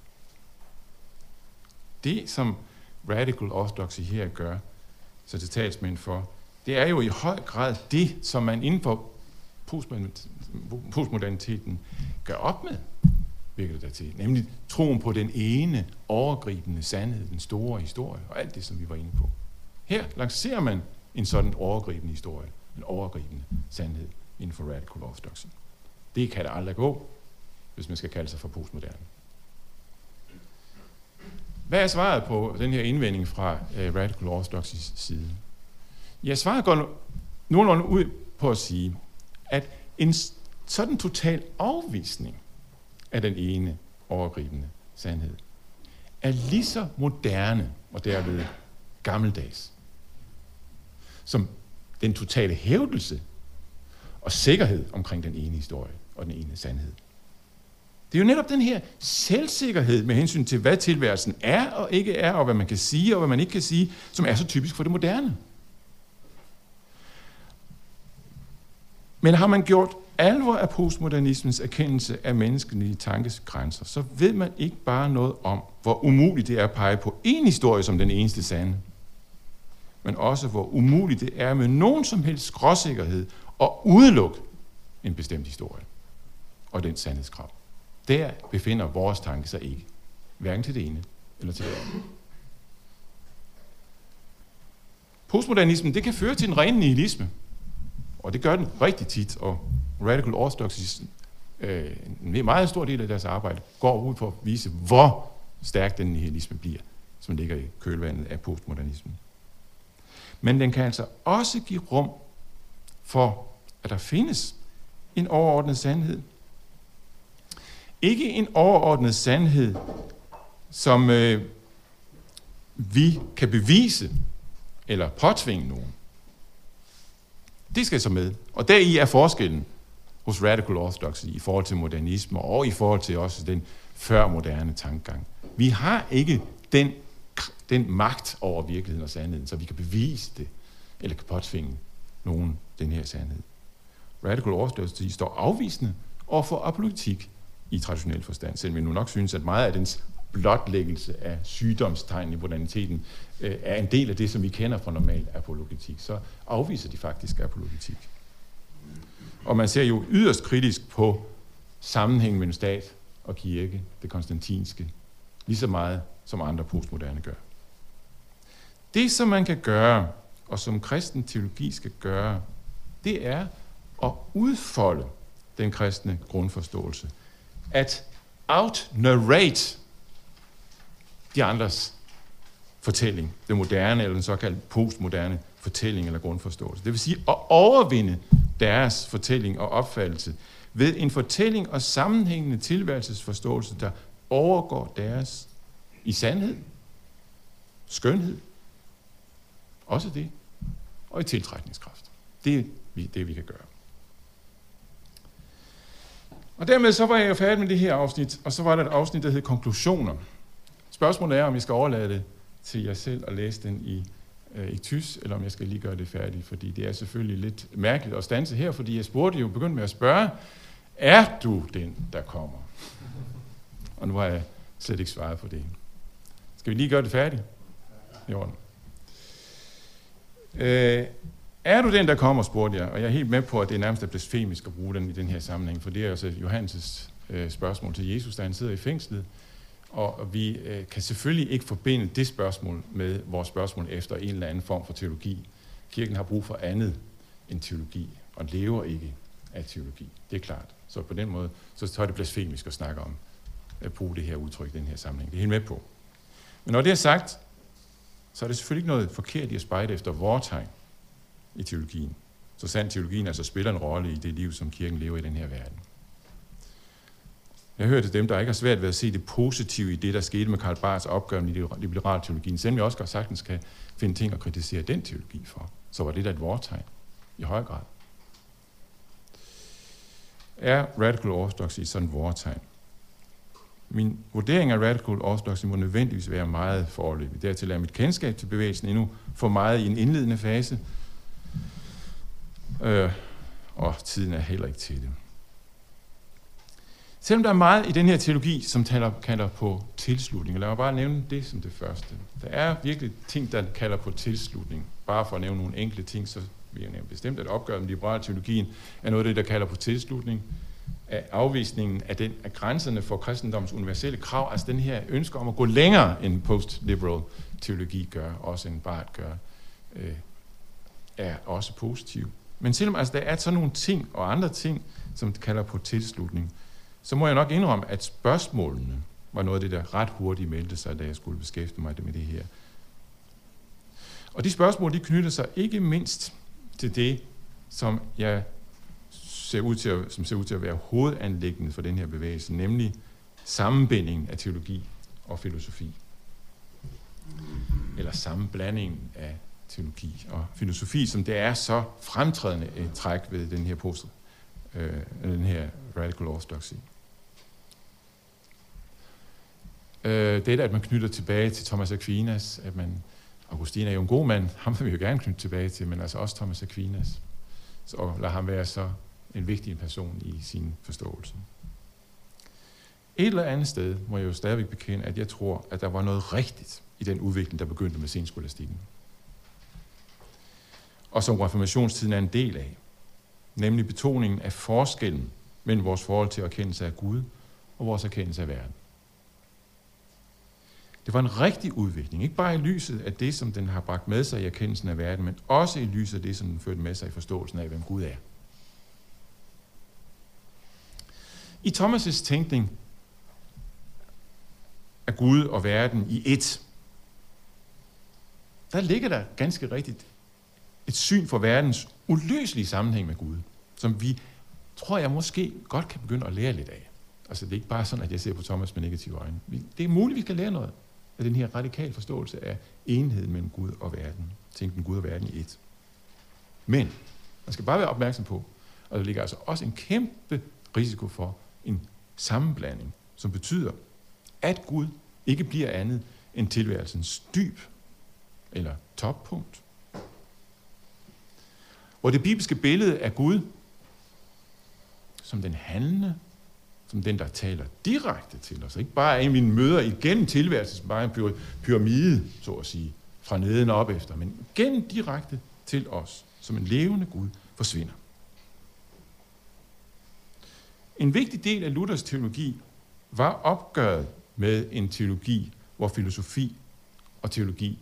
Det, som Radical Orthodoxy her gør, så til talsmænd for, det er jo i høj grad det, som man inden for postmoderniteten gør op med, virker det der til. Nemlig troen på den ene overgribende sandhed, den store historie, og alt det, som vi var inde på. Her lancerer man en sådan overgribende historie, en overgribende sandhed inden for radical orthodoxy. Det kan der aldrig gå, hvis man skal kalde sig for postmoderne. Hvad er svaret på den her indvending fra uh, radical Orthodoxys side? Ja, svaret går nogenlunde ud på at sige, at en sådan total afvisning af den ene overgribende sandhed er lige så moderne og derved gammeldags som den totale hævdelse og sikkerhed omkring den ene historie og den ene sandhed. Det er jo netop den her selvsikkerhed med hensyn til, hvad tilværelsen er og ikke er, og hvad man kan sige og hvad man ikke kan sige, som er så typisk for det moderne. Men har man gjort alvor af postmodernismens erkendelse af menneskelige tankes grænser, så ved man ikke bare noget om, hvor umuligt det er at pege på én historie som den eneste sande, men også hvor umuligt det er med nogen som helst skråsikkerhed at udelukke en bestemt historie og den sandhedskrav. Der befinder vores tanke sig ikke, hverken til det ene eller til det andet. Postmodernismen, det kan føre til en ren nihilisme, og det gør den rigtig tit, og Radical Orthodoxy, øh, en meget stor del af deres arbejde, går ud på at vise, hvor stærk den nihilisme bliver, som ligger i kølvandet af postmodernismen. Men den kan altså også give rum for, at der findes en overordnet sandhed. Ikke en overordnet sandhed, som øh, vi kan bevise eller påtvinge nogen. Det skal så med. Og deri er forskellen hos Radical Orthodoxy i forhold til modernisme og i forhold til også den førmoderne tankegang. Vi har ikke den den magt over virkeligheden og sandheden, så vi kan bevise det, eller kan påtvinge nogen den her sandhed. Radical Orthodoxy står afvisende over for apologetik i traditionel forstand, selvom vi nu nok synes, at meget af dens blotlæggelse af sygdomstegn i moderniteten øh, er en del af det, som vi kender fra normal apologetik, så afviser de faktisk apologetik. Og man ser jo yderst kritisk på sammenhængen mellem stat og kirke, det konstantinske, lige så meget som andre postmoderne gør. Det, som man kan gøre, og som kristen teologi skal gøre, det er at udfolde den kristne grundforståelse. At out-narrate de andres fortælling, den moderne eller den såkaldte postmoderne fortælling eller grundforståelse. Det vil sige at overvinde deres fortælling og opfattelse ved en fortælling og sammenhængende tilværelsesforståelse, der overgår deres i sandhed, skønhed også det. Og i tiltrækningskraft. Det er det, vi kan gøre. Og dermed så var jeg jo færdig med det her afsnit, og så var der et afsnit, der hed konklusioner. Spørgsmålet er, om vi skal overlade det til jer selv at læse den i, øh, i tys, eller om jeg skal lige gøre det færdigt, fordi det er selvfølgelig lidt mærkeligt at stanse her, fordi jeg spurgte jo, begyndte med at spørge, er du den, der kommer? Og nu har jeg slet ikke svaret på det. Skal vi lige gøre det færdigt? I orden. Øh, er du den, der kommer, spurgte jeg, og jeg er helt med på, at det er nærmest er blasfemisk at bruge den i den her sammenhæng, for det er jo så Johannes' øh, spørgsmål til Jesus, da han sidder i fængslet, og vi øh, kan selvfølgelig ikke forbinde det spørgsmål med vores spørgsmål efter en eller anden form for teologi. Kirken har brug for andet end teologi, og lever ikke af teologi. Det er klart. Så på den måde, så er det blasfemisk at snakke om at bruge det her udtryk i den her sammenhæng. Det er helt med på. Men når det er sagt, så er det selvfølgelig ikke noget forkert i at spejde efter vortegn i teologien. Så sandt teologien altså spiller en rolle i det liv, som kirken lever i den her verden. Jeg hører til dem, der ikke har svært ved at se det positive i det, der skete med Karl Barths opgør med liberal teologien, selvom jeg også godt sagtens kan finde ting at kritisere den teologi for. Så var det da et vortegn i høj grad. Er radical orthodoxy sådan et vortegn? min vurdering af radical orthodoxy må nødvendigvis være meget forløbig. Dertil er mit kendskab til bevægelsen endnu for meget i en indledende fase, øh, og tiden er heller ikke til det. Selvom der er meget i den her teologi, som taler, kalder på tilslutning, lad mig bare nævne det som det første. Der er virkelig ting, der kalder på tilslutning. Bare for at nævne nogle enkle ting, så vil jeg nævne bestemt, at opgøret med liberal teologien er noget af det, der kalder på tilslutning af afvisningen af, den, af grænserne for kristendoms universelle krav, altså den her ønske om at gå længere end post-liberal teologi gør, også end Barth gør, øh, er også positiv. Men selvom altså, der er sådan nogle ting og andre ting, som kalder på tilslutning, så må jeg nok indrømme, at spørgsmålene var noget af det, der ret hurtigt meldte sig, da jeg skulle beskæftige mig med det her. Og de spørgsmål, de knytter sig ikke mindst til det, som jeg ser ud til at, som ser ud til at være hovedanlæggende for den her bevægelse, nemlig sammenbindingen af teologi og filosofi. Eller sammenblandingen af teologi og filosofi, som det er så fremtrædende et træk ved den her post, øh, den her radical orthodoxy. Øh, det er, at man knytter tilbage til Thomas Aquinas, at man, Augustin er jo en god mand, ham vil vi jo gerne knytte tilbage til, men altså også Thomas Aquinas. Så lad ham være så en vigtig person i sin forståelse. Et eller andet sted må jeg jo stadigvæk bekende, at jeg tror, at der var noget rigtigt i den udvikling, der begyndte med senskolastikken. Og som reformationstiden er en del af. Nemlig betoningen af forskellen mellem vores forhold til erkendelse af Gud og vores erkendelse af verden. Det var en rigtig udvikling, ikke bare i lyset af det, som den har bragt med sig i erkendelsen af verden, men også i lyset af det, som den førte med sig i forståelsen af, hvem Gud er. I Thomas' tænkning er Gud og verden i ét. Der ligger der ganske rigtigt et syn for verdens uløselige sammenhæng med Gud, som vi, tror jeg, måske godt kan begynde at lære lidt af. Altså det er ikke bare sådan, at jeg ser på Thomas med negative øjne. Det er muligt, vi skal lære noget af den her radikale forståelse af enheden mellem Gud og verden. Tænken Gud og verden i ét. Men man skal bare være opmærksom på, at der ligger altså også en kæmpe risiko for en sammenblanding, som betyder, at Gud ikke bliver andet end tilværelsens dyb eller toppunkt. Hvor det bibelske billede af Gud som den handlende, som den, der taler direkte til os. Ikke bare en, vi møder igennem tilværelsen, bare en pyramide, så at sige, fra neden og op efter, men gennem direkte til os, som en levende Gud, forsvinder. En vigtig del af Luthers teologi var opgøret med en teologi, hvor filosofi og teologi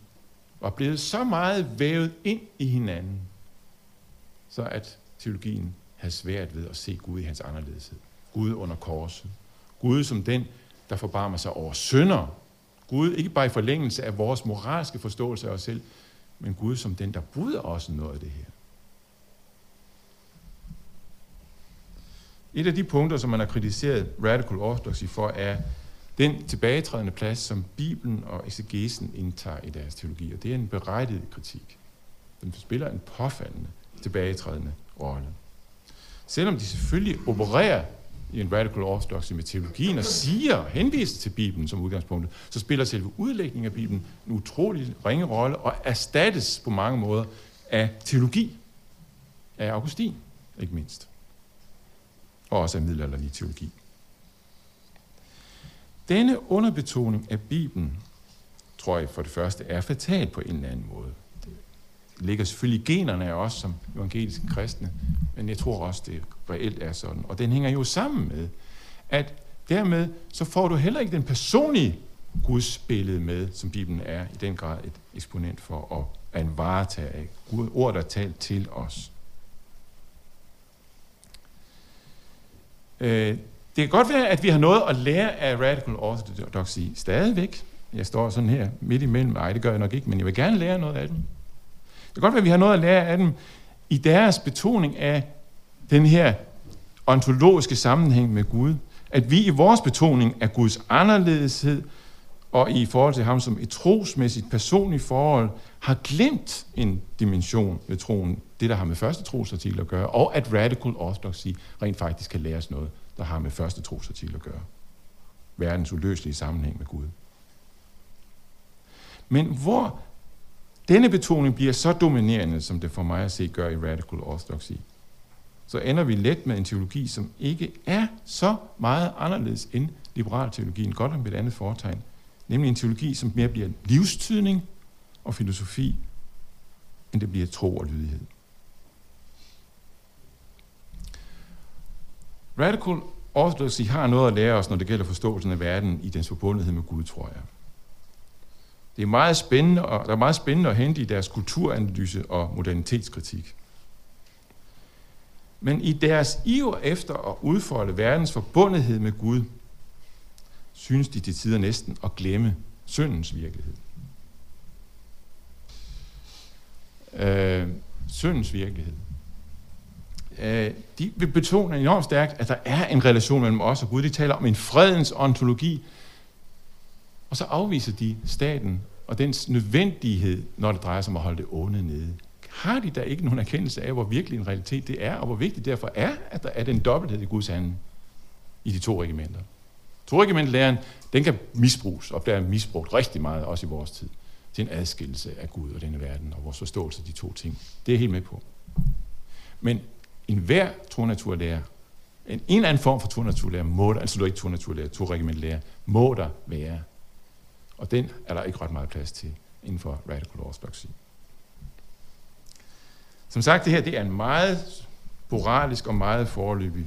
var blevet så meget vævet ind i hinanden, så at teologien havde svært ved at se Gud i hans anderledeshed. Gud under korset. Gud som den, der forbarmer sig over synder. Gud ikke bare i forlængelse af vores moralske forståelse af os selv, men Gud som den, der bryder også noget af det her. Et af de punkter, som man har kritiseret radical orthodoxy for, er den tilbagetrædende plads, som Bibelen og exegesen indtager i deres teologi. Og det er en berettiget kritik. Den spiller en påfaldende tilbagetrædende rolle. Selvom de selvfølgelig opererer i en radical orthodoxy med teologien og siger, henviser til Bibelen som udgangspunkt, så spiller selve udlægningen af Bibelen en utrolig ringe rolle og erstattes på mange måder af teologi, af Augustin, ikke mindst og også af middelalderlig teologi. Denne underbetoning af Bibelen, tror jeg for det første, er fatal på en eller anden måde. Ligger selvfølgelig generne af os som evangeliske kristne, men jeg tror også, det reelt er sådan. Og den hænger jo sammen med, at dermed så får du heller ikke den personlige Guds billede med, som Bibelen er i den grad et eksponent for at en varetage af Gud, ord, der er talt til os. Øh, det kan godt være, at vi har noget at lære af Radical Orthodoxy stadigvæk. Jeg står sådan her midt imellem. Nej, det gør jeg nok ikke, men jeg vil gerne lære noget af. Det kan godt være, at vi har noget at lære af dem i deres betoning af den her ontologiske sammenhæng med Gud. At vi i vores betoning af Guds anderledeshed og i forhold til ham som et trosmæssigt personligt forhold, har glemt en dimension ved troen, det der har med første trosartikel at gøre, og at radical orthodoxy rent faktisk kan læres noget, der har med første trosartikel at gøre. verdens uløselige sammenhæng med Gud. Men hvor denne betoning bliver så dominerende, som det for mig at se gør i Radical Orthodoxy, så ender vi let med en teologi, som ikke er så meget anderledes end liberal teologien, godt om et andet foretegn, nemlig en teologi, som mere bliver livstydning og filosofi, end det bliver tro og lydighed. Radical Orthodoxy har noget at lære os, når det gælder forståelsen af verden i dens forbundethed med Gud, tror jeg. Det er meget spændende, og der er meget spændende at hente i deres kulturanalyse og modernitetskritik. Men i deres iver efter at udfolde verdens forbundethed med Gud, synes de til tider næsten at glemme syndens virkelighed. Øh, syndens virkelighed. Øh, de betoner enormt stærkt, at der er en relation mellem os og Gud. De taler om en fredens ontologi, og så afviser de staten og dens nødvendighed, når det drejer sig om at holde det onde nede. Har de da ikke nogen erkendelse af, hvor virkelig en realitet det er, og hvor vigtigt derfor er, at der er den dobbelthed i Guds handling i de to regimenter? Troregimentlæren, den kan misbruges, og bliver misbrugt rigtig meget, også i vores tid, til en adskillelse af Gud og denne verden, og vores forståelse af de to ting. Det er jeg helt med på. Men en hver tronaturlærer, en, en eller anden form for tronaturlærer, må der, altså du er ikke tronaturlærer, troregimentlærer, må der være. Og den er der ikke ret meget plads til inden for radical orthodoxy. Som sagt, det her det er en meget moralisk og meget forløbig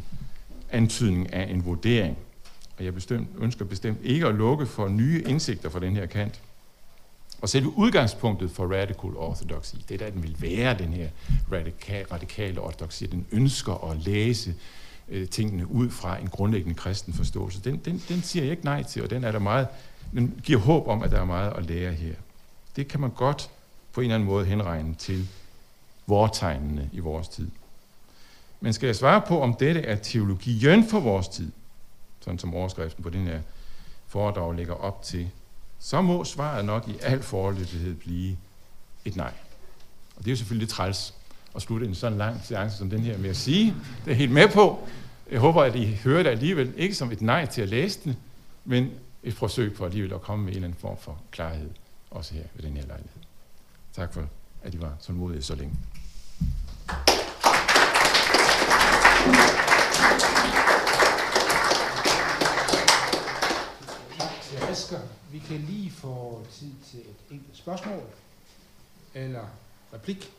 antydning af en vurdering. Og jeg bestemt, ønsker bestemt ikke at lukke for nye indsigter fra den her kant. Og selve udgangspunktet for radical orthodoxy, det der den vil være, den her radikal, radikale ortodoxi, den ønsker at læse øh, tingene ud fra en grundlæggende kristen forståelse, den, den, den siger jeg ikke nej til, og den er der meget, den giver håb om, at der er meget at lære her. Det kan man godt på en eller anden måde henregne til vortegnene i vores tid. Men skal jeg svare på, om dette er teologien for vores tid, sådan som overskriften på den her foredrag lægger op til, så må svaret nok i al forløbighed blive et nej. Og det er jo selvfølgelig lidt træls at slutte en sådan lang seance som den her med at sige. Det er helt med på. Jeg håber, at I hører det alligevel ikke som et nej til at læse den, men et forsøg på alligevel at komme med en eller anden form for klarhed, også her ved den her lejlighed. Tak for, at I var tålmodige så længe. Asger, vi kan lige få tid til et enkelt spørgsmål eller replik.